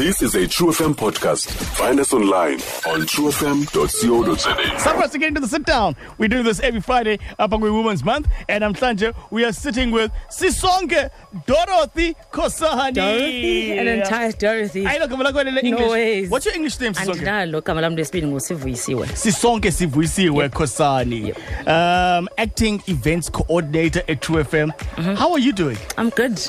This is a True FM podcast. Find us online on truefm.co.za. Some of us are getting to the sit down. We do this every Friday up on Women's Month. And I'm Sanje. We are sitting with Sisonke Dorothy Kosani. Dorothy, an entire Dorothy. I know, come on, English. No ways. What's your English name, Sisonke? andinalo gama lam lesibini ngusivuyisiwe Sisonke Sivuyisiwe Kosani. Um, acting events coordinator at True FM. Mm-hmm. How are you doing? i'm good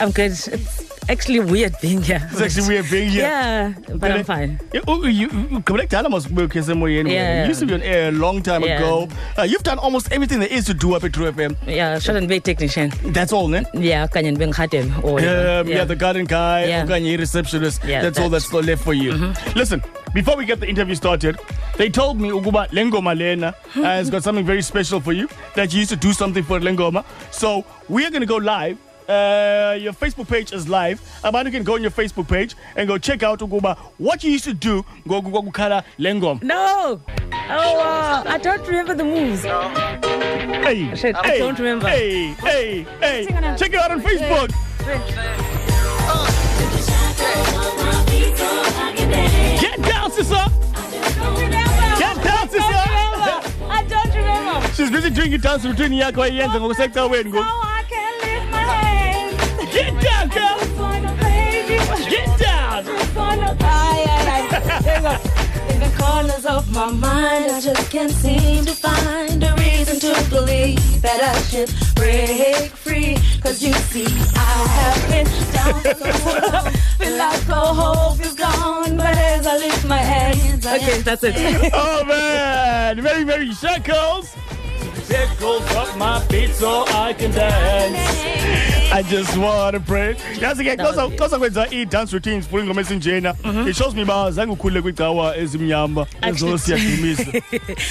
i'm good it's actually weird being here It's actually weird being here. yeah but i'm fine You, oh, you, you, Kabulek must work here somewhere anyway. Yeah. You used to be on air a long time Yeah. ago. Uh, you've done almost everything there is to do up at True FM. yeah shouldn't be a technician That's all, ne? yeah ndibe ngihadem or whatever. Um, yeah. the garden guy, Yeah. receptionist. Yeah, that's all that's- that's left for you. Listen, before we get the interview started, they told me ukuba Lengoma Lena has got something very special for you. That you used to do something for Lengoma. So we are going to go live. Uh, your Facebook page is live. Abantu can go on your Facebook page and go check out ukuba what you used to do go kukhala Lengoma. no oh uh, i don't remember the moves Hey, Shit, I hey, don't remember. Hey, hey, hey. Check it out on Facebook. Get down, sister. Get down, sister. I don't remember. She's busy doing your dance routine yakho ayenza ngokusekta wenu ngoku. I can lift my hands. Get down, girl. Get down. In the corners of my mind, I just can't seem to find a reason to believe that I should break free. Cause you see, I have been down for so long. Feel like all hope is gone, but as I lift my hands, I okay that's it Oh man, very very shackles. Shackles up my feet so I can dance. I just wanna pray. Yazi ke That was kosa it. kosa kwenza i-dance routines full ingoma esinjena. It shows me ba zange ukhule kwigcawa ezimnyama. Ezo Actually- siyadumisa.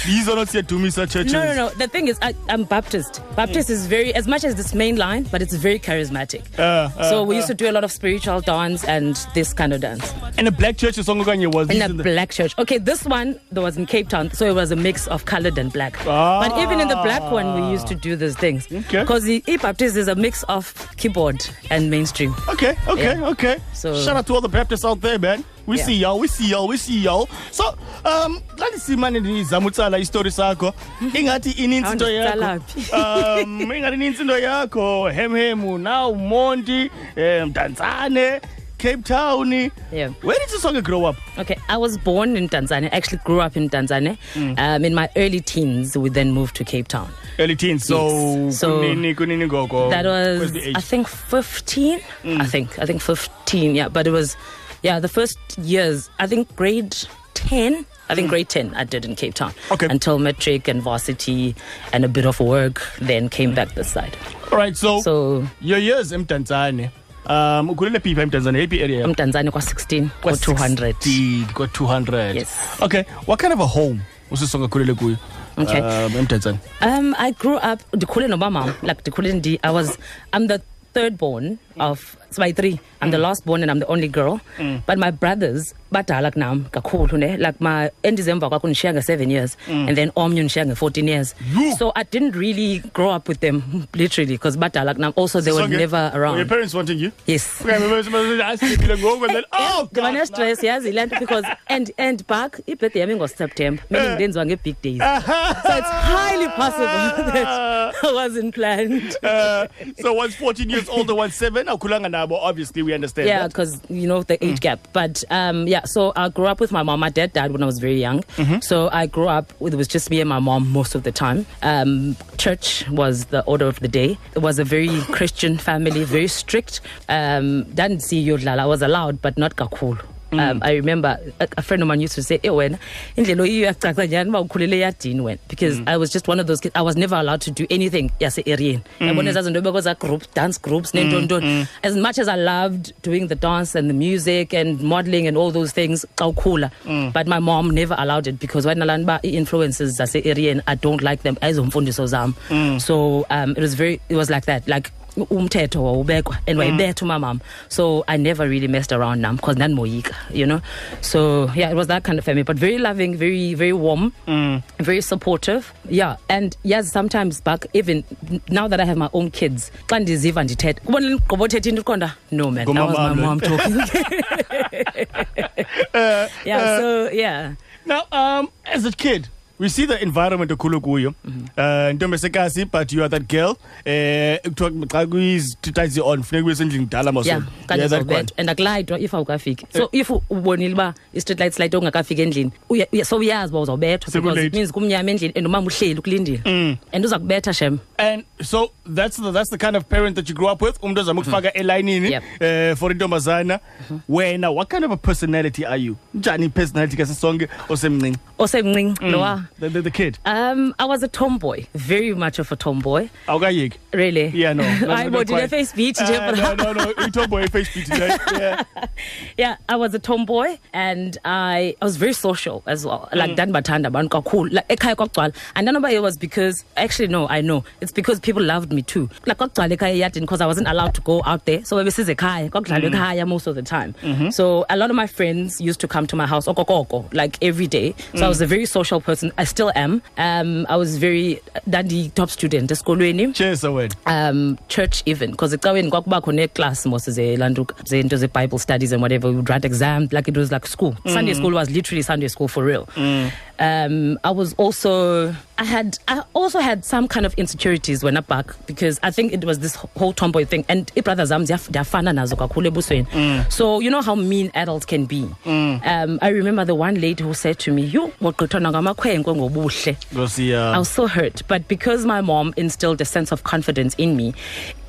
Yizo not siyadumisa churches. No, no, no. The thing is, I, I'm Baptist. Baptist is very, as much as it's mainline, but it's very charismatic. Uh, uh, so we used to do a lot of spiritual dance and this kind of dance And the black church song okanye was in this a the- black church. Okay, this one there was in Cape Town, so it was a mix of colored and black. Ah. But even in the black one, we used to do these things Okay. because the E Baptist is a mix of keyboard and mainstream. Okay, okay, Yeah. okay. So- shout out to all the Baptists out there, man. We Yeah. see y'all, we see y'all, we see y'all. So, um, lani simane ndizama istori sakho. Ingathi ininzi into yakho. Um, ingathi ininzi into yakho. Hem hem, now Monty, um, Danzane, Cape Town. Yeah. Where did song grow up? Okay, I was born in Mdantsane. Actually, grew up in Mdantsane. Mm. Um, in my early teens, we then moved to Cape Town. Early teens. So, Yes. So, kunini kunini gogo. That was. I think, 15. Mm. I think, I think 15. Yeah, but it was, yeah, the first years. I think grade 10. I think mm. grade 10 I did in Cape Town. Okay. Until matric and varsity and a bit of work, then came back this side. All right, so, So your years in Mdantsane. Um, ukhulele phi Mdantsane? Happy area. I'm Mdantsane kwa 16 Kwa or 200. 60, Got 200. Yes. Okay. What kind of a home song akhulele kuyo? Okay. Um, eMdantsane. Um, I grew up ndikhule nomama like ndikhule ndi I was I'm the third born of so by three. I'm mm. the last born and I'm the only girl. Mm. But my brothers, badala kunam kakhulu ne. Like my endizemva kwakho ngishiya seven years mm. and then omnye ngishiya fourteen years. You. So I didn't really grow up with them literally because badala kunam also they so were okay. never around. Were your parents wanting you? Yes. oh god. Ngibane stress yazi le nto because and and back ibirthday yami ngo-September eh. meaning ndenziwa nge-big days. So it's highly possible that I wasn't planned. Uh, so one's 14 years older, one's 7 akhulanga nabo obviously we understand yeah because you know the age mm. gap. But um yeah so i grew up with my mom. My dad died when i was very young. Mm-hmm. so i grew up it was just me and my mom most of the time. Um church was the order of the day. It was a very christian family very strict. Um didn't see you i was allowed but not kakulu um, mm. I remember a, a friend of mine used to say, "Eh, wena, indlela oyiyo iyacaca njani uba ukhulele eyadini wena?" Because mm. I was just one of those kids. I was never allowed to do anything mm. ezaa zinto bebekho zaa groups, dance groups, neentoni As much as I loved doing the dance and the music and modeling and all those things, ukhula, but my mom never allowed it because when I nto uba ii-influences zase-eriyeni, I don't like them. Ayizomfundiso zam. So um, it was very, it was like that. Like umthetho wawubekwa and wayibetha umamam so i never really messed around nam because ndandimoyika you know? So yeah it was that kind of family but very loving very very warm very supportive yeah. And yes sometimes back even now that i have my own kids xa ndiziva ndithetha kubona ligqiba othetha into uqonda no man that was my mom talking. Yeah so yeah. Now, um, as a kid, we see the environment okhulu kuyo. Uh, ntombi esekasi, but you are that girl. Eh, kuthiwa xa kuyizithatha on funeka ube sendlini kudala mos. yeah kanti that one. uzawubethwa and akulayitwa if awukafiki so if u- ubonile uba i-street lights light ongakafiki endlini so uyazi uba uzawubethwa because it means kumnyama endlini and umama uhleli ukulindile and uza kubetha shem And so that's the, that's the kind of parent that you grew up with. Umntu ozama ukufaka elayinini eh for intombazana. Wena, what kind of a personality are you? Njani personality kasisonke osemncinci? osemncinci lowa The, the, the kid. um i was a tomboy very much of a tomboy Awukayeki. really Yeah, no. no, no, hayi no, bo ndine quite. face beat nje Uh, no, no, no. Utomboy face beat today. Yeah. yeah i was a tomboy and i i was very social as well Like, like ndandibathanda abantu kakhulu like ekhaya kwakugcwala and nanoba it was because actually no i know it's because people loved me too like kwakugcwala ekhaya eyadini because i wasn't allowed to go out there so ekhaya kwakudlalwa Mm. ekhaya most of the time Mm-hmm. so a lot of my friends used to come to my house okokoko like every day so Mm. i was a very social person i still am. Um i was very dandi top student esikolweni. Cheers, wena. um church even because ecaweni kwakubakho neclass mos zelantuka zento ze-bible studies and whatever we would write exams like it was like school. Sunday school was literally sunday school for real um i was also i had i also had some kind of insecurities when i back because i think it was this whole tomboy thing and ibrothers zam ziyaf- ndiyafana nazo kakhulu ebusweni so you know how mean adults can be um i remember the one lady who said to me you wogqithwana ngamakhwenkwe ngobuhle Ngosi ya. I was so hurt. But because my mom instilled a sense of confidence in me,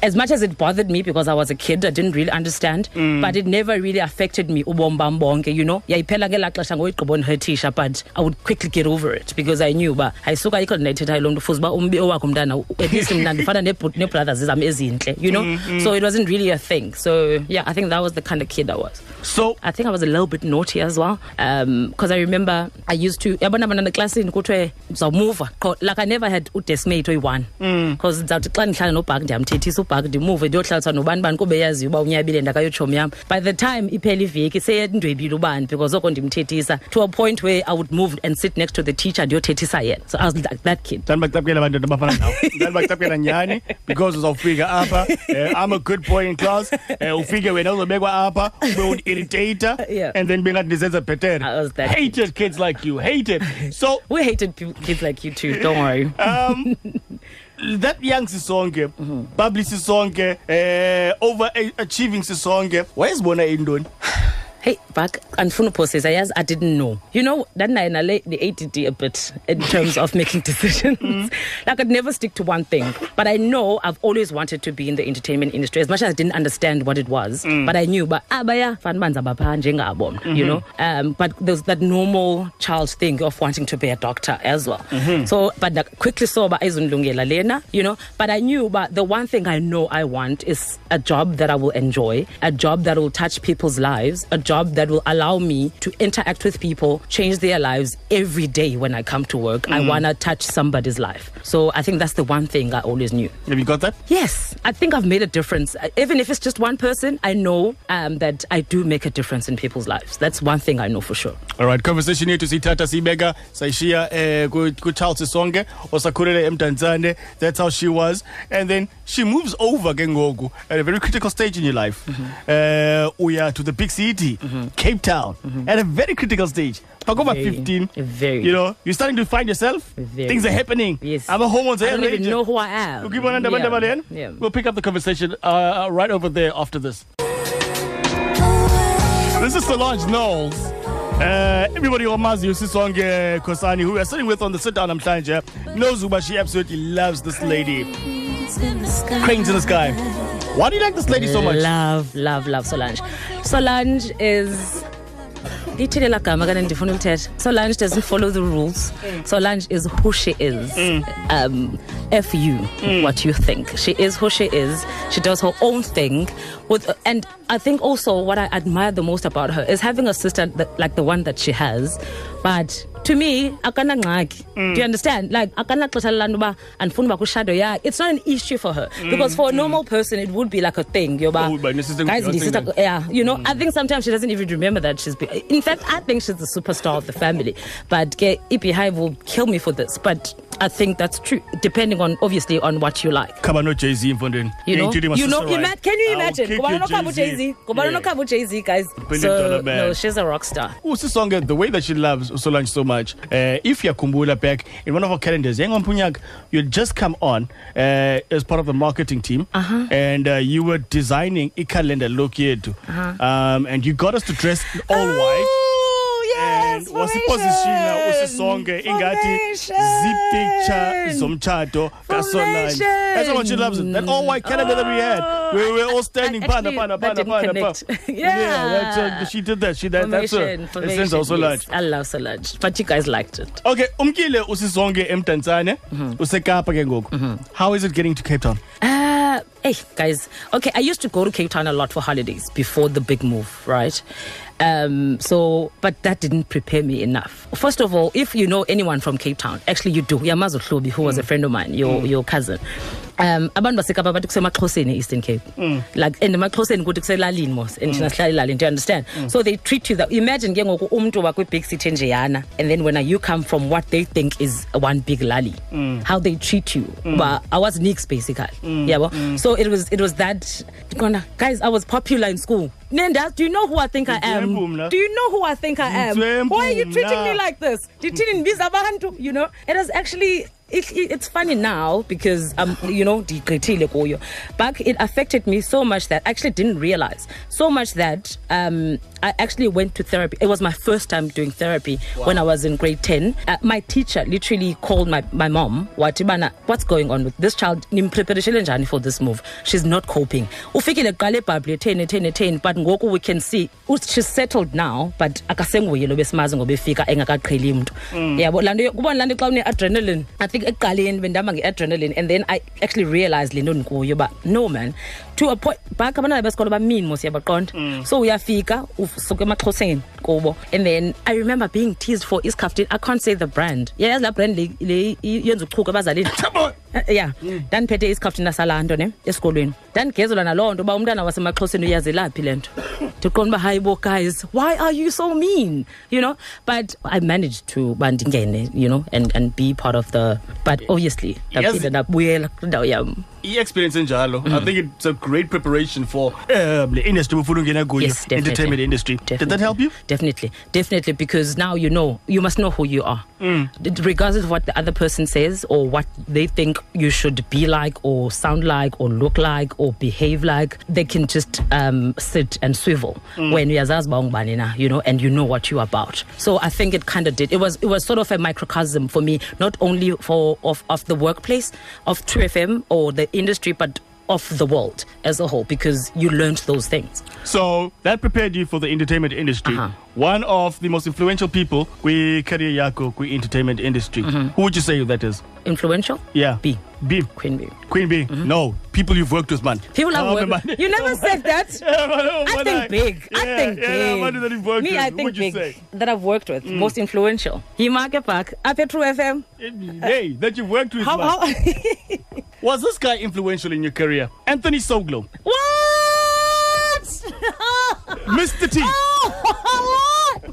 as much as it bothered me because I was a kid, I didn't really understand, mm. but it never really affected me. ubomi bam bonke, You know, yayiphela ngelaa xesha ngoyigqiba undihurtisha, but I would quickly get over it because I knew uba ayisuka ikho ndinayithethayo loo nto uba umbi owakho mntana at least mna ndifana neebro- neebrothers zam ezintle, you know? Mm-hmm. So it wasn't really a thing. So yeah, I think that was the kind of kid I was. So I think I was a little bit naughty as well. Um, because I remember I used to, yabona abantwana eklasini kuthiwe uzawumuva qho like I never had udesmate oyi-one mm. because ndizawuthi xa ndihlala nobhak ndiyamthethisa ubhak ndimuve ndiyohlalisa nobani bani kube yaziyo uba unyabile ndakayotshomi yam. By the time iphela iveki seyendwebile ubani because oko ndimthethisa. To a point where I would move and sit next to the teacher ndiyothethisa yena. So I was like that kid. Ndandibacapukela abantwana abafana nawo ndandibacapukela nyhani? Because uzawufika apha eh, i'm a good boy in class eh, ufike wena uzobekwa apha ube undirritator Yeah. and then bengathi ndizenza bhetere I was that hated kids like you hated. So we hated kids like you too don't worry. Um that young sisonke bubbly sisonke eh over achieving sisonke wayezibona intoni Hey, back andifuna uphosisa yazi I didn't know. You know, ndandinayo nale the ADD a bit in terms of making decisions. Mm. Like I'd never stick to one thing, but I know I've always wanted to be in the entertainment industry as much as I didn't understand what it was. Mm. But I knew but ah, abaya fan banza bapha njengabo, you mm-hmm. know. Um but there's that normal child thing of wanting to be a doctor as well. Mm-hmm. So but I quickly saw ayizundilungela lena, you know, but I knew but the one thing I know I want is a job that I will enjoy, a job that will touch people's lives, a job that will allow me to interact with people, change their lives every day when I come to work. I want to touch somebody's life. So I think that's the one thing I always knew. have you got that Yes, I think I've made a difference. Uh, Even if it's just one person, I know um, that I do make a difference in people's lives. That's one thing I know for sure. all right conversation yethu siyithatha siyibeka sayishiya eh ku- ku-charles sisonke osakhulele emdantsane that's how she was and then she moves over ke ngoku at a very critical stage in your life uh uya to the big city cape town at a very critical stage pakova Very, 15 very. you know you're starting to find yourself Very. things are happening Yes. i'm a hormones I don't even know who I am. ukibona ndaba ndaba Yeah, yeah. we'll pick up the conversation uh, right over there after this This is Solange Knowles. Uh, everybody on Mazi Sisonke Kosani, who we are sitting with on the sit down namhlanje, knows who, but she absolutely loves this lady. Cranes in the sky. Why do you like this lady so much? Love, love, love Solange. Solange is. ndifuna ulithetha solange doesn't follow the rules solange is who she is um, f you what you think she is who she is she does her own thing with and i think also what i admire the most about her is having a sister that, like the one that she has but to me akanangxaki Mm. do you understand like akanaxesha lanto uba andifuni uba kwishado yakhe it's not an issue for her because for a normal person it would be like a thing yoba Mm, Oh, guys yeah you know i think sometimes she doesn't even remember that she's be- in fact i think she's the superstar of the family but ke ibehive will kill me for this but i think that's true depending on obviously on what you like mfondini you know, Including my you know, ima- can you imagine? kick Ngubani you, onokhaba Jay-Z. uJay-Z? Ngubani Yeah. onokhaba uJay-Z, guys? So, no, she's a rock star. usisonke the way that she loves solange so much uh, if yakhumbula back in one of our calendars yengompunyak you'd just come on uh, as part of the marketing team. Uh-huh. and uh, you were designing a calendar look yethu um, and you got us to dress all white Oh, and yes, wasipositiona formation. usisonke ingathi zii-picture zomtshato kasolange that's how much she loves it that all white calendar that we had we were all standing Actually, pana pana that pana didn't pana connect. pana Yeah. that's, she did that she that, that's her essence of solange yes. I love Solange, but you guys liked it. Okay, umkile usisonke emdantsane usekapa ke ngoku. How is it getting to Cape Town? Uh, hey, guys. Okay, I used to go to Cape Town a lot for holidays before the big move, right? Um, so, but that didn't prepare me enough. First of all, if you know anyone from Cape Town, actually you do. Yamazo who was a mm. friend of mine, your mm. your cousin. Um, abantu basekapa bathi kusemaxhoseni eastern cape. Like and emaxhoseni kuthi kuselalini mos and thina sihlala elalini do you understand? So they treat you that imagine ke ngoku umntu wakwi-big city enjeyana and then when you come from what they think is one big lali how they treat you. Uba i was nix basically. Yabo so it was it was that Kona, guys i was popular in school. Nenda, do you know who I think I am? Do you know who I think I am? Why are you treating me like this? Abantu, you know? It was actually it, it, it's funny now because um you know kuyo but it affected me so much that I actually didn't realize. So much that um I actually went to therapy. It was my first time doing therapy when I was in grade 10 uh, my teacher literally called my, my mom what's going on with this child? For this move? She's not coping. But ngoku we can see she's settled now but akasenguye lo besimazi ngoba efika engakaqheli mntu. Yabo laa nto yo- kubona laa nto xa une-adrenaline i think ekuqaleni bendihamba nge-adrenaline and then i actually realized le nto ndikuyo uba no man. To a point back abantwana besikolo bamini mos yabaqonda so uyafika usuka emaxhoseni kubo and then i remember being teased for iskaftin i can't say the brand. Yayazi laa brand le- yenza uchuku ebazalini Eh, ya mm. ndandiphethe isikhaftina salaa nto ne? Esikolweni. Ndandigezelwa naloo nto uba umntana wasemaxhoseni uyazelaphi le nto? Ndiqonda uba hayi bo guys why are you so mean? You know? But i managed to uba ndingene you know and, and be part of the but obviously ndaphinde ndabuyela kwindawo yam. I-experience enjalo. I mm. think it's a great preparation for um, le industry bufuna ungena kuyo Yes, definitely. entertainment industry. Did that Definitely. help you? Definitely, definitely, because now you know you must know who you are, D- regardless of what the other person says or what they think you should be like or sound like or look like or behave like. They can just um, sit and swivel when you're ungubani na, you know, and you know what you're about. So I think it kind of did. It was it was sort of a microcosm for me, not only for of of the workplace of True FM or the industry, but of the world as a whole because you learned those things. so that prepared you for the entertainment industry Uh-huh. One of the most influential people kwi-career yakho kwi-entertainment industry mm-hmm. who would you say that is Influential? yeah B. b Queen b queen b mm-hmm. no people you've worked with man People Oh, have worked. man. with- You never said that. Yeah, oh, I think big. I yeah, think yeah, big. man that you've worked Me, with. i think big say? that i've worked with. Mm. Most influential. Himake Park. Up at True FM. hey that you've worked with How? how was this guy influential in your career anthony soglo what? mr t what? Oh.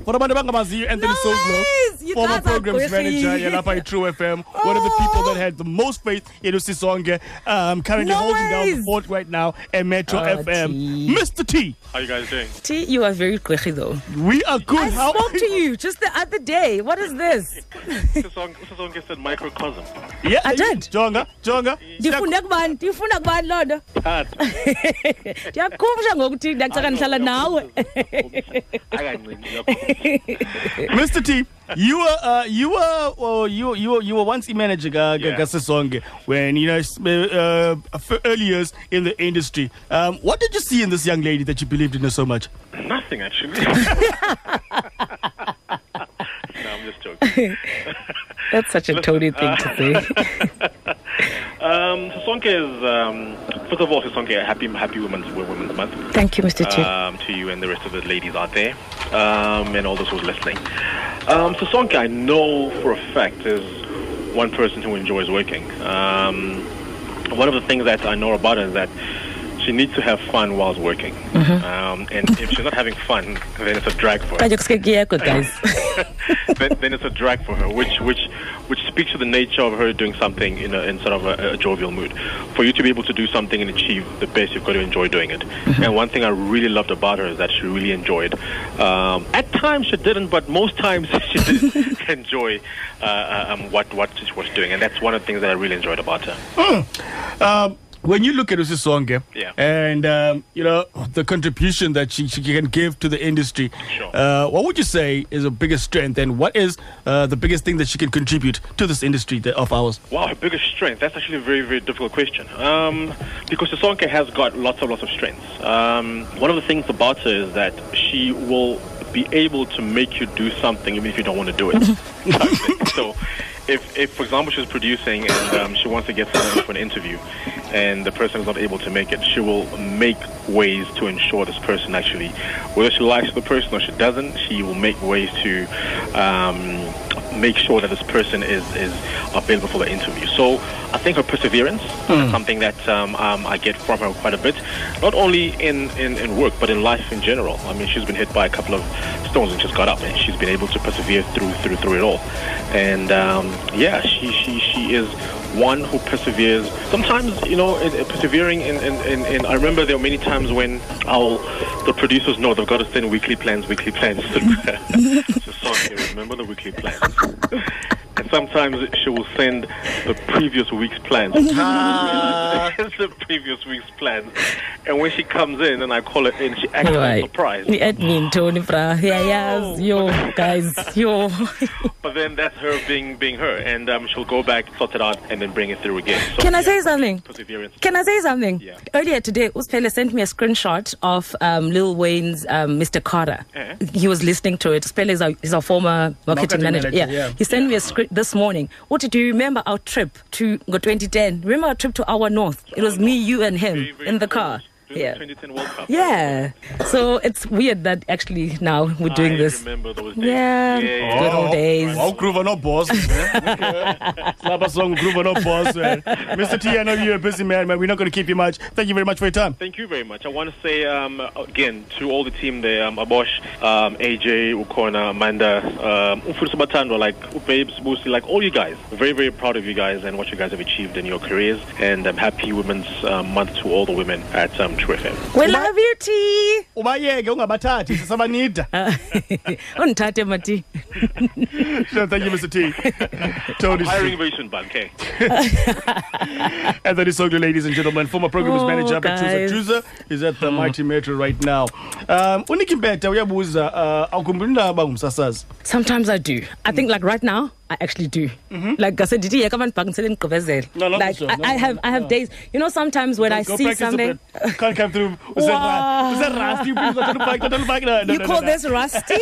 For abantu abangamaziyo anthony Nice! soglo You former programs manager yalapha i-true fm one of the people that had the most faith in usisonke um, currently holding down the fort right now at metro Oh, fm T. mr t How you guys doing? T, you are very quirky though. we are good I How spoke to you just the other day. What is this? This song, this song said microcosm. yeah I did. jonga jonga ndifunde kubani ndifunda kubani loo nto Pat. ndiyakhumsha ngokuthi ndiyacaka ndihlala nawe Mr. T, you were uh, you were well, you you were, you were once a manager ga, ga, Yeah. ga when you know s- uh, uh, early years in the industry. Um, what did you see in this young lady that you believed in her so much? Nothing actually. no, I'm just joking. that's such a Tony thing to say Um, Sasonke is um, first of all, Sasonke, happy Happy Women's Women's Month thank you mr t um, to you and the rest of the ladies out there, um, and all those who's listening. Um, so Sonke, I know for a fact is one person who enjoys working. Um, one of the things that I know about her is that she needs to have fun whilst working. Um, and if she's not having fun, then it's a drag for her. Kanje kuske kuyekho, guys. then, then it's a drag for her, which which speaks to the nature of her doing something in a, in sort of a, a jovial mood. For you to be able to do something and achieve the best, you've got to enjoy doing it. And one thing I really loved about her is that she really enjoyed. Um, at times she didn't, but most times she did enjoy uh, um, what what she was doing, and that's one of the things that I really enjoyed about her. Um, when you look at Usisonge Yeah. and um, you know the contribution that she, she can give to the industry, Sure. uh, what would you say is her biggest strength, and what is uh, the biggest thing that she can contribute to this industry of ours? Wow, her biggest strength. That's actually a very, very difficult question. Um, because Sisonke has got lots of lots of strengths. Um, one of the things about her is that she will be able to make you do something even if you don't want to do it. So, if, if for example she's producing and um, she wants to get someone for an interview, and the person is not able to make it, she will make ways to ensure this person actually, whether she likes the person or she doesn't, she will make ways to um, make sure that this person is, is available for the interview. So I think her perseverance is something that um, um, I get from her quite a bit, not only in, in, in work, but in life in general. I mean, she's been hit by a couple of stones and she's got up and she's been able to persevere through through through it all. And um, yeah, she, she, she is one who perseveres. Sometimes, you know, in, in persevering in, in, in, I remember there were many times when the producers know they've got to send weekly plans, weekly plans. so remember the weekly plans. And sometimes she will send the previous week's plans. the previous week's plans. And when she comes in and I call her in, she acts all Right. surprised. The admin, Tony Fra. Yeah, yes. Yo, guys. Yo. But then that's her being being her, and um, she'll go back, sort it out, and then bring it through again. So, Can I say something? Perseverance. Can I say something? Yeah. Earlier today, Uspele sent me a screenshot of um, Lil Wayne's um, Mr. Carter. Eh? He was listening to it. Uspele is our, is our former marketing, Marketing manager. manager, Yeah. yeah. He sent me a script this morning. What do you remember our trip to 2010? Remember our trip to our north? It was me, you, and him in the car. During Yeah. the 2010 World Cup. Yeah. So it's weird that actually now we're doing I this. remember those days. Yeah. yeah, Good old days. Oh, Groover no boss. Slap song, Groover no boss. Man. Mr. T, I know you're a busy man, man. We're not going to keep you much. Thank you very much for your time. Thank you very much. I want to say um, again to all the team there, um, Abosh, um, AJ, Ukona, Amanda, um, Umfuso like Babes, Boosie, like all you guys. Very, very proud of you guys and what you guys have achieved in your careers. And um, happy Women's um, Month to all the women at um, True FM. We love you, T. ubayeke ungabathathi sisabanida Undithathe, Mati. sure, thank you mr t tony Hiring very soon, Ban, okay? Anthony Soglo, ladies and gentlemen, former programs Oh, manager at guys. Chuza is at the Mighty Metro right now. Um, unikimbeta uyabuza uh, awukhumbuli indaba ngumsasazi Sometimes I do. I think like right now, I actually do. Like I said, did you come and back and say No, Like. I, No, I no, have, I have no. days. You know, sometimes when I see something. Can't come through. Was that. Was that rusty? Please don't back. Don't back. No, no, you call no, no. this rusty.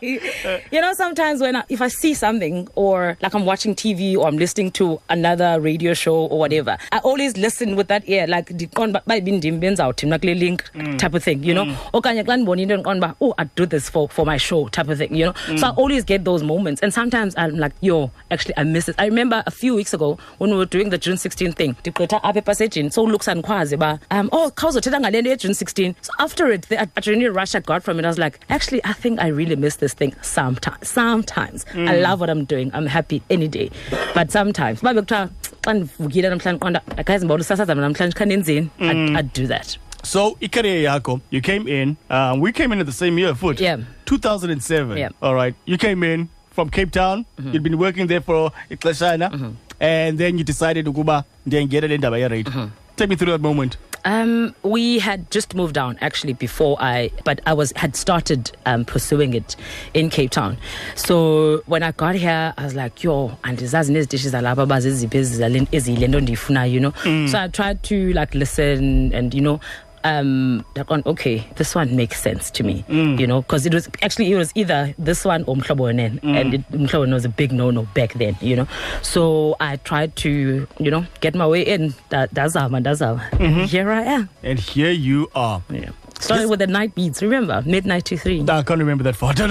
you know, sometimes when I, if I see something or like I'm watching TV or I'm listening to another radio show or whatever, I always listen with that ear, like uba bayibi ndim benzawuthi mna kule link Mm. type of thing, you know. Okanye xa ndibona into ndiqonda uba, oh, I'd do this for, for my show type of thing, you know. Mm. So I always get those moments. And sometimes I'm like, yo, actually, I miss it. I remember a few weeks ago when we were doing the June 16 thing, ndigqitha apha epasejini, so looks and andikwazi uba, um, oh, khawuzothetha ngale nto ye-June 16. So after it, the adrenaline rush I got from it, I was like, actually, I think I really miss this thing sometimes. Sometimes. I love what I'm doing. I'm happy any day. But sometimes, xa ndivukile namhlanje qonda guys mbona usasaza mna namhlanje kha ndenzeni I'd, I'd do that So, icareer yako, you came in. Um, we came in at the same year, foot. Yeah. 2007. Yeah. All right. You came in from Cape Town. You'd been working there for Iklashana. And then you decided to go back and get it in the Take me through that moment. Um, we had just moved down actually before I, but I was had started um, pursuing it in Cape Town. So when I got here, I was like, "Yo, andizazi nezitishi zalapha baziziphi ezizale- eziyile nto ndiyifunayo," you know. So I tried to like listen and you know. Um, like on okay, this one makes sense to me, mm. you know, because it was actually it was either this one or Mhlobo Nen, mm. and it, was a big no-no back then, you know. So I tried to, you know, get my way in. That that's how, that's how. Here I am. And here you are. Yeah. Started with the night beats, remember? Midnight to three. I can't remember that far.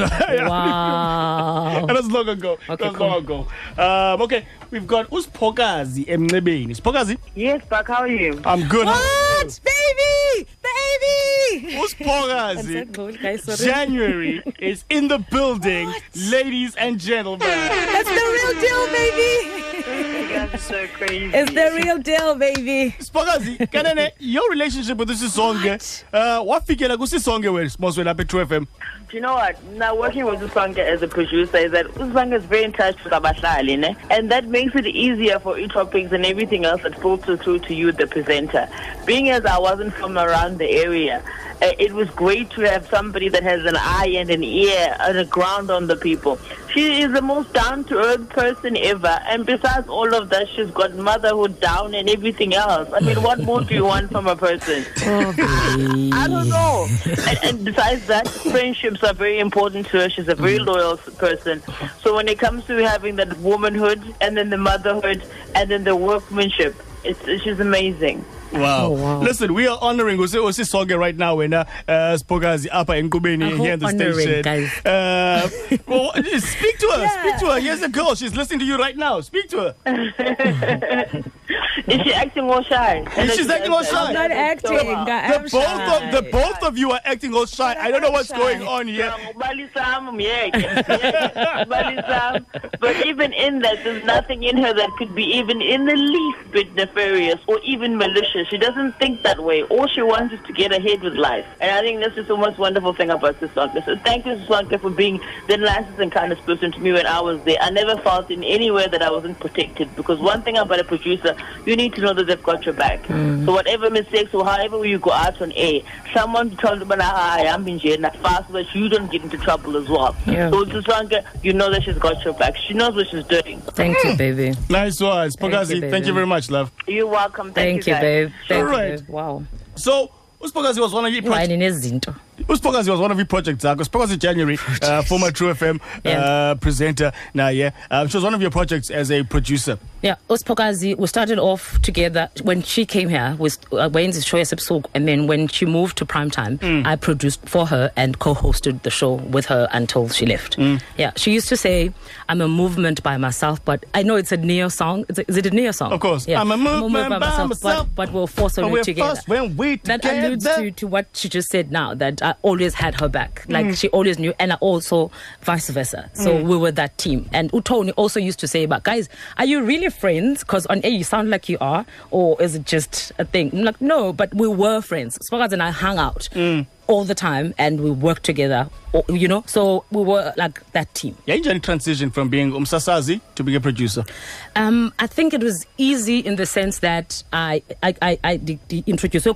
Wow. That was long ago. Okay, that was cool. long ago. Um, okay, we've got Uspokazi Emnebeni. Spokazi, Yes, Buck, how are you? I'm good. What? Baby! Baby! Uspokazi. January is in the building, ladies and gentlemen. That's the real deal, baby! You so crazy. It's the real deal, baby. Spokazi, kanene, your relationship with this song, uh, wafikela kusisonge where smoswe lapha True FM. Do you know what? Now, working with Uswanka as a producer is that Uswanka is very in touch with Abahlali, ne? and that makes it easier for e-topics and everything else that filters through to you, the presenter. Being as I wasn't from around the area, Uh, it was great to have somebody that has an eye and an ear and a ground on the people. She is the most down-to-earth person ever, and besides all of that, she's got motherhood down and everything else. I mean, what more do you want from a person? I don't know. And, and besides that, friendships are very important to her. She's a very mm. loyal person. So when it comes to having that womanhood and then the motherhood and then the workmanship, it's, she's amazing. Wow. Oh, wow. Listen, we are honoring Usi Usisonge right now when uh, uh, Spokazi Apa in Kubeni Uh, here in the honoring, station. guys. Uh, well, speak to her. Speak to her. Here's a girl. She's listening to you right now. Speak to her. Is she acting all shy? Is she acting all shy? I'm not acting. The both of the both of you are acting all shy. I don't know what's going on here. Balisam, yeah, yeah, Balisam. But even in that, there's nothing in her that could be even in the least bit nefarious or even malicious. She doesn't think that way. All she wants is to get ahead with life. And I think that's just the most wonderful thing about Sisonka. So thank you, Sisonka, for being the nicest and kindest person to me when I was there. I never felt in any way that I wasn't protected because one thing about a producer, you need to know that they've got your back. Mm. So whatever mistakes or however you go out on air, someone tells you, I am in jail, fast so that you don't get into trouble as well. Yeah. So Sisonka, you know that she's got your back. She knows what she's doing. Thank you, baby. Nice one. Spokazi, you, thank, you very much, love. You're welcome. Thank babe. Thank Alright. you, babe. Wow. So, Uspokazi was one of. Nezinto. Uspokazi was one of your projects. Uh, Uspokazi January, uh, former True FM uh, presenter. Now, yeah, um, she was one of your projects as a producer. Yeah, Uspokazi, we started off together when she came here with uh, Wayne's show Yasepsuk, and then when she moved to primetime, Mm. I produced for her and co-hosted the show with her until she left. Mm. Yeah, she used to say, "I'm a movement by myself," but I know it's a Neo song. Is it a Neo song? Of course. yeah. I'm a movement by myself. but, but we'll force on it we're together. first when we that alludes to, to what she just said now that I always had her back. Like Mm. she always knew, and I also vice versa. So Mm. we were that team. And Utoni also used to say, "But guys, are you really friends? Because on air you sound like you are, or is it just a thing?" I'm like, no, but we were friends. Spokas and I hung out. Mm. All the time, and we worked together, you know. So we were like that team. Yeah, you transition from being umsasazi to being a producer. Um, I think it was easy in the sense that I I I, I introduced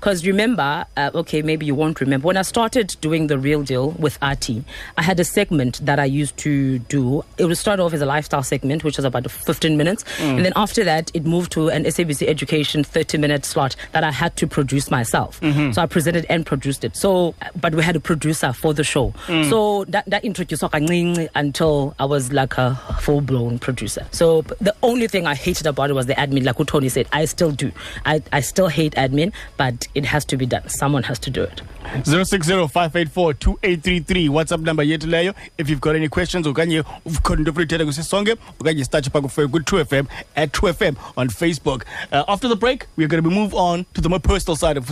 because remember, uh, okay, maybe you won't remember when I started doing the real deal with RT. I had a segment that I used to do. It would start off as a lifestyle segment, which was about 15 minutes, Mm. and then after that, it moved to an SABC Education 30 minute slot that I had to produce myself. Mhm. So I presented and produced it. So, but we had a producer for the show. Mm. So that that introduced kancinci until I was like a full blown producer. So the only thing I hated about it was the admin. Like what Tony said, I still do. I, I still hate admin, but it has to be done. Someone has to do it. 060-584-2833 whatsapp number yethu leyo if you've got any questions okanye ukhona into ofuna uthetha kusisonke okanye startshe phaa kufe ku-True FM at True FM on facebook uh, after the break we're going to move on to the more personal side of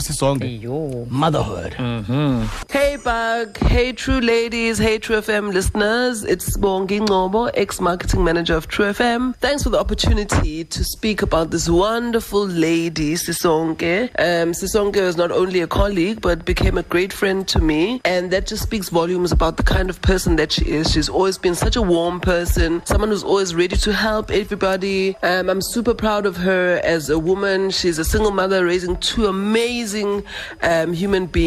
sisonke motherhood Hey Bug, hey True Ladies, hey True FM listeners. It's Bongi Ngobo, ex-marketing manager of True FM. Thanks for the opportunity to speak about this wonderful lady, Sisonke. Um, Sisonke is not only a colleague, but became a great friend to me. And that just speaks volumes about the kind of person that she is. She's always been such a warm person, someone who's always ready to help everybody. Um, I'm super proud of her as a woman. She's a single mother raising two amazing um, human beings.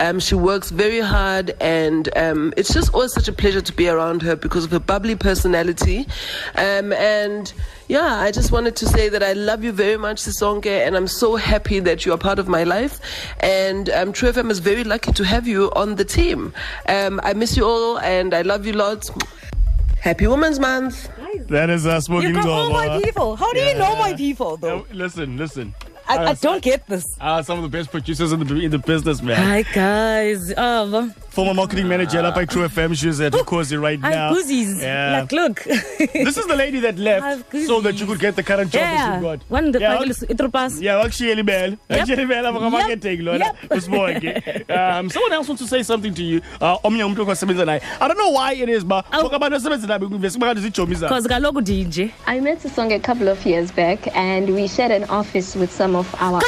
Um, she works very hard, and um, it's just always such a pleasure to be around her because of her bubbly personality. Um, and yeah, I just wanted to say that I love you very much, Sisonke, and I'm so happy that you are part of my life. And um, True FM is very lucky to have you on the team. Um, I miss you all, and I love you lots. Happy Women's Month. that is uh, smoking You got all my people. How do you know my people, though? Uh, listen listen I, I Uh, don't get this. Ah, some of the best producers in the in the business, man. Hi guys. Um, Former marketing manager up at True FM. She's at Cozy right I'm now. goosies. Yeah. Like, look. this is the lady that left so that you could get the current job that yeah. you got. One the yeah, yeah, it pass. yeah, actually, Bell. Yep. Actually, Bell, I'm Yep. marketing, Lola. Yep. Usibonge. Um, someone else wants to say something to you. Uh, omnye umuntu okwasebenza naye. I don't know why it is, but Oh. ngoba abantu asebenza nabo kuvese kungathi zijomi zabo. Because kaloku DJ. I met Song a couple of years back, and we shared an office with some of our.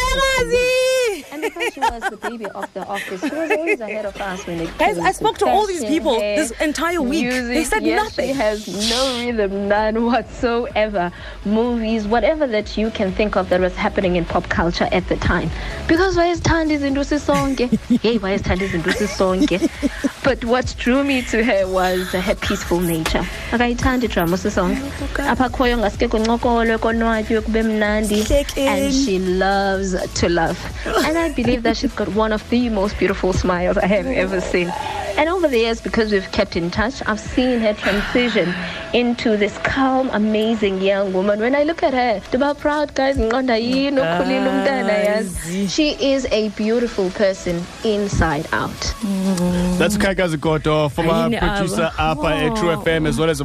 And because she was the baby of the office, she was always ahead of us when it came I spoke to all these people hair, this entire week. Music. They said yes, nothing. She has no rhythm, none whatsoever. Movies, whatever that you can think of that was happening in pop culture at the time. Because why is Tandi's Indusi Songe? Hey, why is Tandi's Indusi Songe? But what drew me to her was her peaceful nature. akayithandi drama sisonke apha khoyo ngaske kuncokolwe konwatywe kube mnandi. And she loves to love. And i believe that she's got one of the most beautiful smiles i have ever seen. And over the years because we've kept in touch i've seen her transition into this calm amazing young woman. When i look at her ndiba proud guys ngiqonda yini ukhulile umntana yazi she is a beautiful person inside out. That's Kakazi Koto, former Ayini uh, producer abo. up at True FM as well as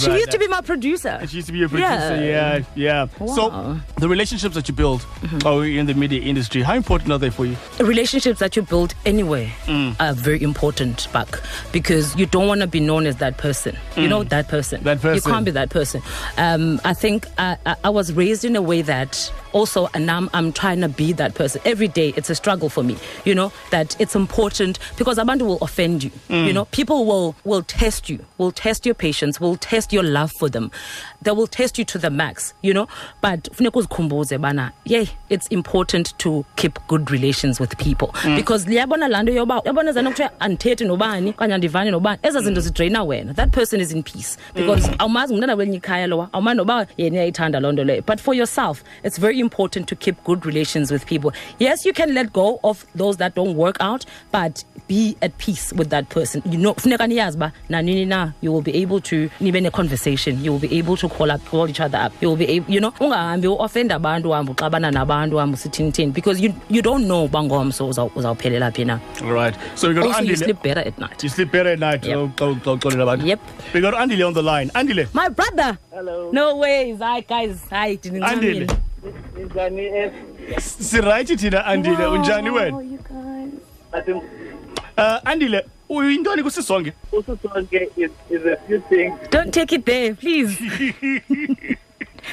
She used to be my producer. She used to be a producer, yeah, yeah. So Wow. the relationships that you build mm-hmm. oh, in the media industry, how important are they for you? relationships that you build anywhere mm. are very important back because you don't want to be known as that person you mm. know that person That person. you can't be that person um, i think I, I, I was raised in a way that also and I'm, I'm trying to be that person every day it's a struggle for me you know that it's important because will offend you. You know people will will test you will test your patience will test your love for them. They will test you to the max you know. But funeka uzikhumbuze bana yay it's important to keep good relations with people. Mm. Because liyabona laa nto yoba yabona zana kuthiwa andithethi nobani okanye andivani nobani. Ezaa zinto zidraina wena. That person is in peace. Mm. Because awumazi ngumntana kwelinye ikhaya lowa awumazi noba yena uyayithanda loo nto leyo. But for yourself it's very important to keep good relations with people. Yes you can let go of those that don't work out but be at peace with that person you know funeka niyazi uba na you will be able to nibe ne-conversation you will be able to call up call each other up you will be able, you know ungahambi uoffend abantu uhambe uxabana nabantu uhambe usithini because you, you don't know uba ngomso uza- uzawuphelela phi na All right. So we got also you sleep better at night You sleep better at night. Yep. Oh, oh, oh, oh, abantu. Yep. We got Andile on the line. Andile. my brother hello no ways hi guys hi Andile. ndinincamile Sirayithi thina Andile unjani wena? Uh Andile, uyintoni kusisonke? usisonke is, is a few things. Don't take it there please.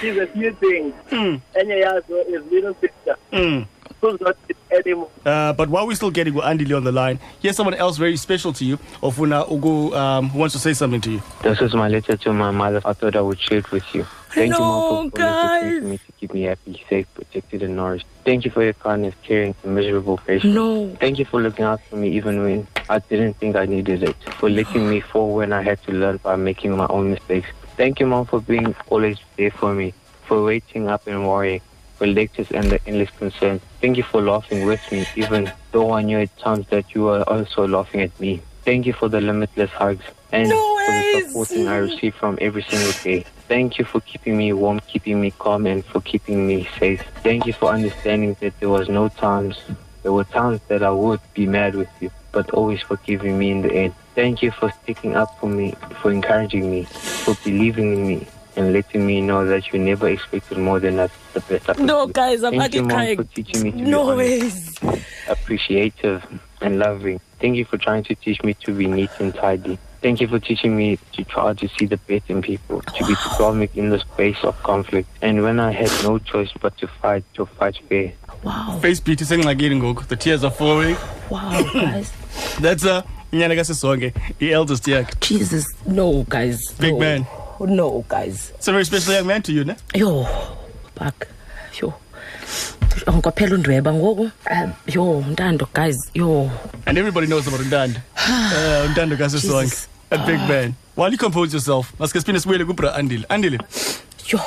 Is a few things. Enye yazo is little sister. Mm. Who's not it anymore Uh, but while we're still getting Andile on the line, here's someone else very special to you. Ofuna Ugu um, who wants to say something to you. This is my letter to my mother. I thought I would share it with you. Thank you, Mom, for No, always guys. listening to me to keep me happy, safe, protected, and nourished. Thank you for your kindness, caring, and miserable patience. no Thank you for looking out for me even when I didn't think I needed it. For letting me fall when I had to learn by making my own mistakes. Thank you, Mom, for being always there for me. For waiting up and worrying. For lectures and the endless concerns. Thank you for laughing with me, even though I knew at times that you were also laughing at me. Thank you for the limitless hugs and No for the supporting I receive from every single day. Thank you for keeping me warm, keeping me calm, and for keeping me safe. Thank you for understanding that there was no times, there were times that I would be mad with you, but always forgiving me in the end. Thank you for sticking up for me, for encouraging me, for believing in me, and letting me know that you never expected more than us, the best I no do. guys i'm Thank you, Mom, crying for teaching me to be no honest ways appreciative and loving. Thank you for trying to teach me to be neat and tidy. Thank you for teaching me to try to see the best in people, to be diplomatic in the space of conflict. And when I had no choice but to fight, to fight fair. wow Face beat saying like ngoku. The tears are flowing. wow guys That's uh Nyana kasisonke, the eldest yakhe. jesus no guys Big no. man. No guys It's a very special young man to you, ne? yo back yo kwaphela undweba ngoku Um, yo ntando guys yo And everybody knows about Ntando. uh, Ntando kasisonke. Jesus. A big man. While you compose yourself, maske siphinde sibuyele kubra Andile. Andile. yo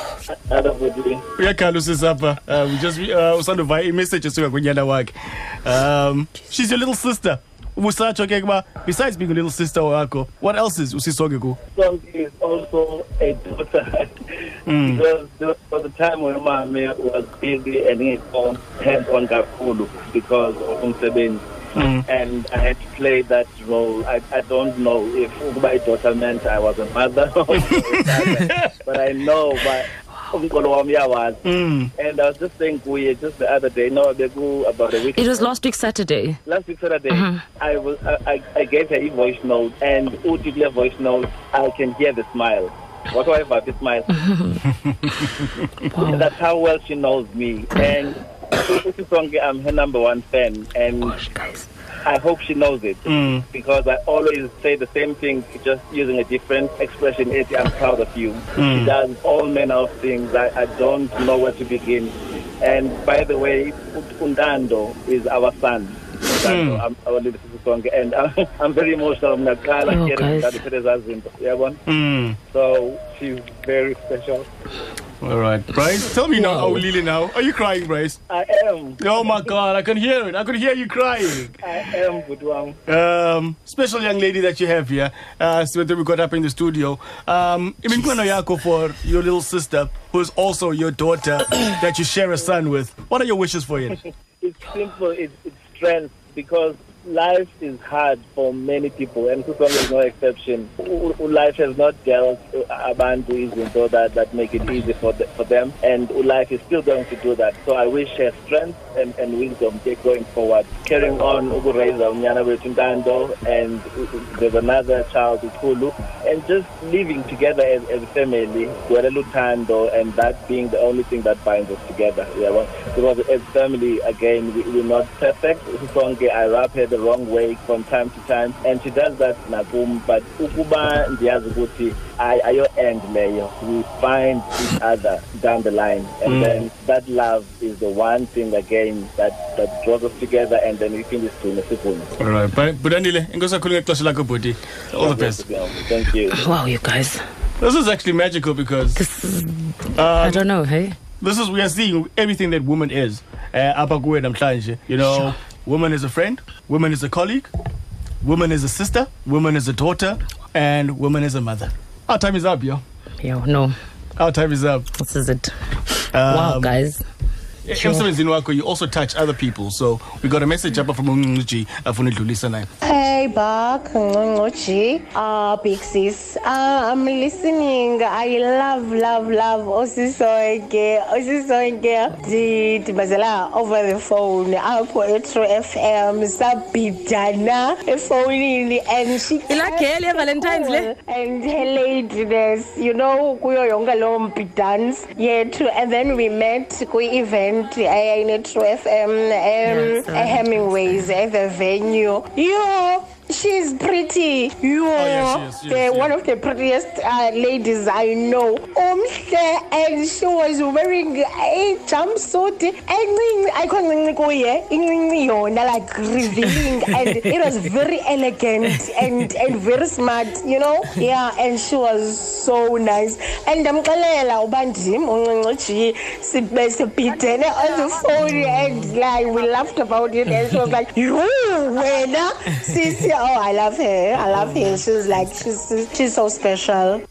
adabudini uyakhala usisapha um just uh, usandova imessage esuka kunyana wakhe um she's your little sister ubusatsho ke kuba besides being a little sister wakho what else is usisonke ku is also a daughter. Mm. because there was a time when mommy was busy and he hands on kakhulu because of umsebenzi. Mm. And I had to play that role. I, I don't know if my daughter meant I was a mother, or a father, but I know but umqolo wami uyawazi. Mm. And I was just saying we just the other day, no, they about a week. It was last week Saturday. Last week Saturday, Mhm. I was I, I, I gave her a voice note, and uthi voice note, I can hear the smile. What do I about the smile? That's how well she knows me, and Usisonke, I'm her number one fan, and I hope she knows it Mm. because I always say the same thing, just using a different expression. It's I'm proud of you. Mm. She does all manner of things. I, I don't know where to begin. And by the way, Undando is our son. Undando. I'm our little song, and I'm, I'm very emotional. I'm not Oh, guys. Zinto. yabona? Mm. So she's very special. All right, Bryce. Tell me now, oh Lily, now, are you crying, Bryce? I am. Oh my God, I can hear it. I could hear you crying. I am, Budwam. Um, special young lady that you have here, uh, so that we got up in the studio. Um, iminkwana yako for your little sister, who's also your daughter, that you share a son with. What are your wishes for you? it's simple. It's, it's strength because life is hard for many people, and Kusong is no exception. Life has not dealt uh, abantu izinto that that make it easy for the, for them, and life is still going to do that. So I wish her strength and, and wisdom going forward, carrying on ukuraiza unyana wethu and u- u- there's another child Ukulu, and just living together as, as a family, Lutando, and that being the only thing that binds us together. Yeah, well, because as family, again, we, we're not perfect. I rap her the wrong way from time to time, and she does that nakum. But ukuba ndiyazi ukuthi ay- ayo end leyo. We find each other down the line, and Mm. then that love is the one thing again that that draws us together, and then we finish doing a All right, but Budanile, inkosi kakhulu ngexesha lakho bhuti. All the best. Thank you. Wow, you guys. This is actually magical because I don't know, hey. This is we are seeing everything that woman is. Uh, apha kuwe namhlanje. You know, woman is a friend, woman is a colleague, woman is a sister, woman is a daughter, and woman is a mother. Our time is up, yo. Yo, no. Our time is up. This is it. Um, wow, guys. Sure. emsebenzini wakho you also touch other people so we got a message apha from uncuci afuna udlulisa naye Hey, Buck, Ngongqoji, uh, Big Sis. Uh, I'm listening. I love, love, love Osisonke, Osisonke. Did Bazela over the phone, apho eTrue FM, Sabidana, phone and she Ilakele Valentine's le. and her ladiness, you know, kuyo yonke lo mpidance yethu. And then we met kwi-event eh, in eTrue FM, um, Yes, at Hemingway's at the venue. Yo, she's pretty. Yo, yes, she is, she the, is, one of the prettiest uh, ladies I know. Umhle, and she was wearing a jumpsuit. ayikho ncinci kuye, incinci yona, like revealing, and it was very elegant and and very smart, you know. Yeah, and she was so nice. And ndamxelela uba ndim uncinci G sibe sibhidene on the phone and like we laughed about it and she was like, you wena sisi. Oh, I love her. I love her. She's like she's she's so special.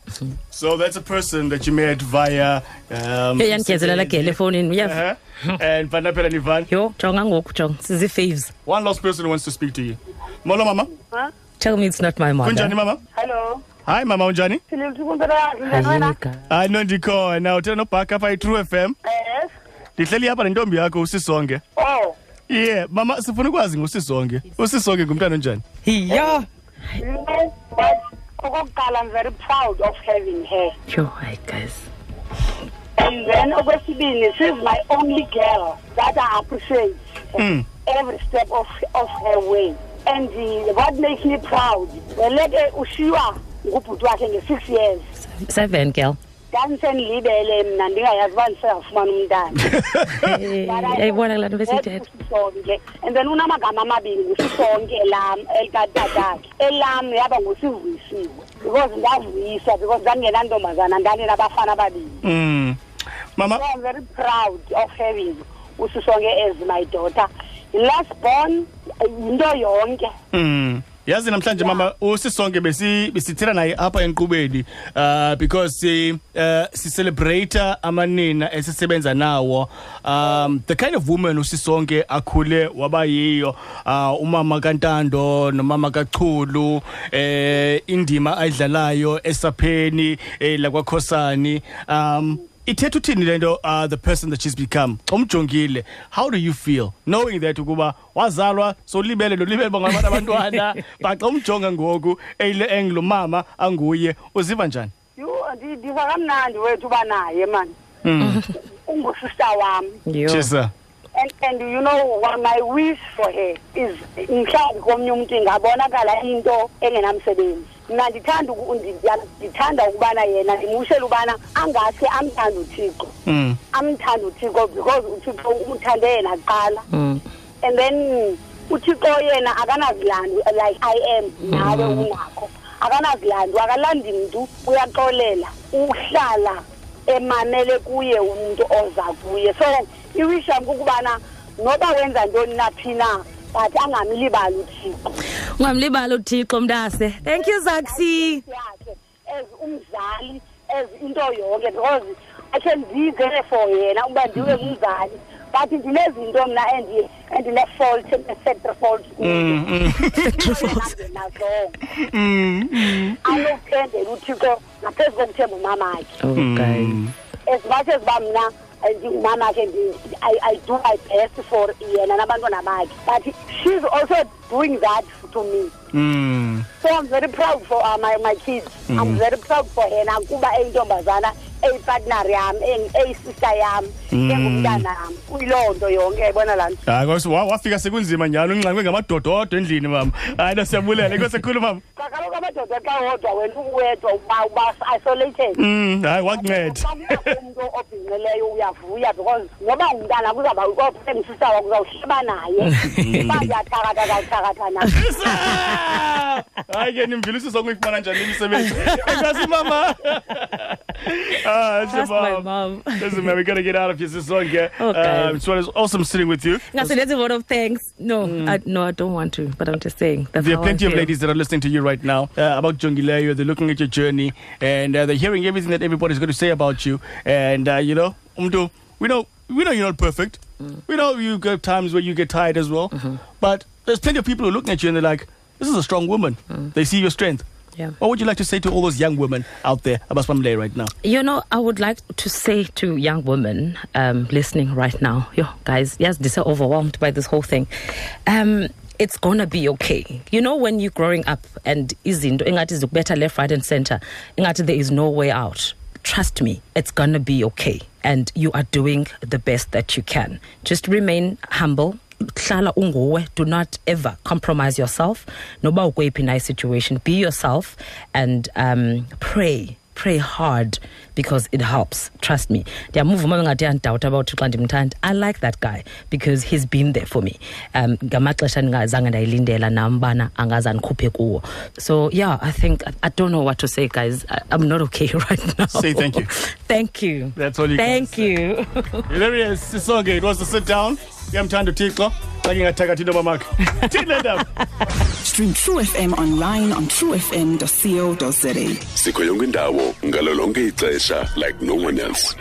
so that's a person that you met via um, Hey, yanikezelela gele efonini, uyeva? Uh-huh. and panaphela nivan yo jonga ngoku jonga sizi-faves one last person wants to speak to you. Molo mama. Tell me it's not my mother. Kunjani mama? Hello. hi mama unjani? Philip hayi no ndikhona uthena nobhaka apha i-true f m. Yes. ndihleli apha nentombi yakho usisonke. Oh. yeah mama sifuna ukwazi ngusisonke. Usisonke ngumntana onjani yeah what? Okokuqala, I'm very proud of having her. yo hayi guys And then okwesibini, she's my only girl that I appreciate Mm. every step of of her way. And uh, what makes me proud, weleke ushiywa ngubhuti wakhe nge-six years. seven girl Ndandisendilibele mna ndingayazi uba ndisengafumana umntana. yayibona kulaa nto besiyithetha Usisonke. And then unamagama amabini ngusisonke elam elikatatakhe. Elam yaba ngusivuyisiwe. Because ndavuyiswa because ndandingenantombazana ndandinabafana ababini. mm. mama So I'm very proud of having Usisonge as my daughter. last born yinto yonke Mm. Yazi namhlanje mama usisonke besi besithela naye apha enqubeni uh because si uh sicelebrate amanina esisebenza nawo. Um the kind of woman usisonke akhule waba yiyo uh umama kaNtando nomama kaChulu eh indima ayidlalayo esapheni eh lakwakhosani um ithetha uthini lento uh the person that she's become? Umjongile. How do you feel? Knowing that ukuba wazalwa solibele nolibele bangabantu abantwana baxa umjonga ngoku eyile englo mama anguye. Uziva njani? Yho ndi- ndiva kamnandi wethu uba naye mani Mm. ungusista wam. Chisa. and, and you know what my wish for her is mhlawumbi komnye umntu ingabonakala into engenamsebenzi mna ndithanda uku- ndi- ndithanda ukubana yena ndimushele ubana angase amthande uthixo. Mm. amthande uthixo because uthixo uthande yena kuqala. And then uthixo yena akanazilandu like i am nawe unakho. Akanazilandu akalandi mntu uyaxolela uhlala emamele kuye umuntu oza kuye. So iwish yam kukubana noba wenza ntoni naphi na but angamlibali uthixo. Ungamlibali uthixo mntase. Thank you zaxi. Yakhe as umzali as into yonke because akhe ndize for yena ukuba ndiwe ngumzali. But ndinezinto mna endi- endine-fault ne-factory fault Mm, mm. nazo Mm, mm. anokuthembela uthixo ngaphezu kokuthemba umamakhe Mm. as much as uba mna ndi- I, i do my best for yena nabantwana bakhe. But she's also doing that to me. Mm. so i'm very proud for uh, my, my kids. Mm. i'm very proud for her nakuba eyintombazana eyipartner yam eyi- eyisister yam Mm. engumntana yam kuyiloo nto yonke yayibona laa nto hayi kose wa- wafika sekunzima njalo unxanqwe ngamadoda odwa endlini mama. Hayi nasiyabulela inkosi ekhulu mama. Xa kaloku amadoda xa wodwa wena uwedwa uba uba isolated Mm, hayi wakunceda umntu obhinqileyo uyavuya because noba ngumntana kuzawuba osemsisa wakho uzawuhleba naye. Uba ndiyathakathakathakatha naye. Hayi ke nimvilisiso kuyifumana njani imisebenzi? Enkosi mama? Ah Ask my mom. Mom. listen man we gotta get out of here sisonke Okay. um, so it's awesome sitting with you Ngase let's a vote of thanks. No, I, no, I don't want to, but I'm just saying. There are plenty of ladies that are listening to you right now uh, about Jongileyo. They're looking at your journey and uh, they're hearing everything that everybody's going to say about you. And, uh, you know, Umdo, we know, we know you're not perfect. We know you get times where you get tired as well. But there's plenty of people who are looking at you and they're like, this is a strong woman. They see your strength. Yeah. What would you like to say to all those young women out there about Spamle right now? You know, I would like to say to young women um, listening right now, yo, guys, yes, they're so overwhelmed by this whole thing. Um, it's gonna be okay. You know, when you're growing up and is in doing ingathi better left, right, and center, there is no way out. Trust me, it's gonna be okay, and you are doing the best that you can. Just remain humble. Hlala unguwe do not ever compromise yourself. Noba ukweyiphi na situation be yourself and um, pray pray hard because it helps. Trust me. Ndiyamuva uma bengathi yandidawuta about xa ndimthanda i like that guy because he's been there for me. Um ngamaxesha ndingazange ndayilindela nam bana angaze andikhuphe kuwo. So yeah i think I, don't know what to say guys. I, i'm not okay right now. Say thank you. thank you. That's all you can thank you. Hilarious. Sisonke, it was a sit down. Yamthanda uThixo. Xa ngingathakathi into mamakhe. Thini le ndaba? Stream True FM online on truefm.co.za. sikho yonke indawo ngalo lonke ixesha like no one else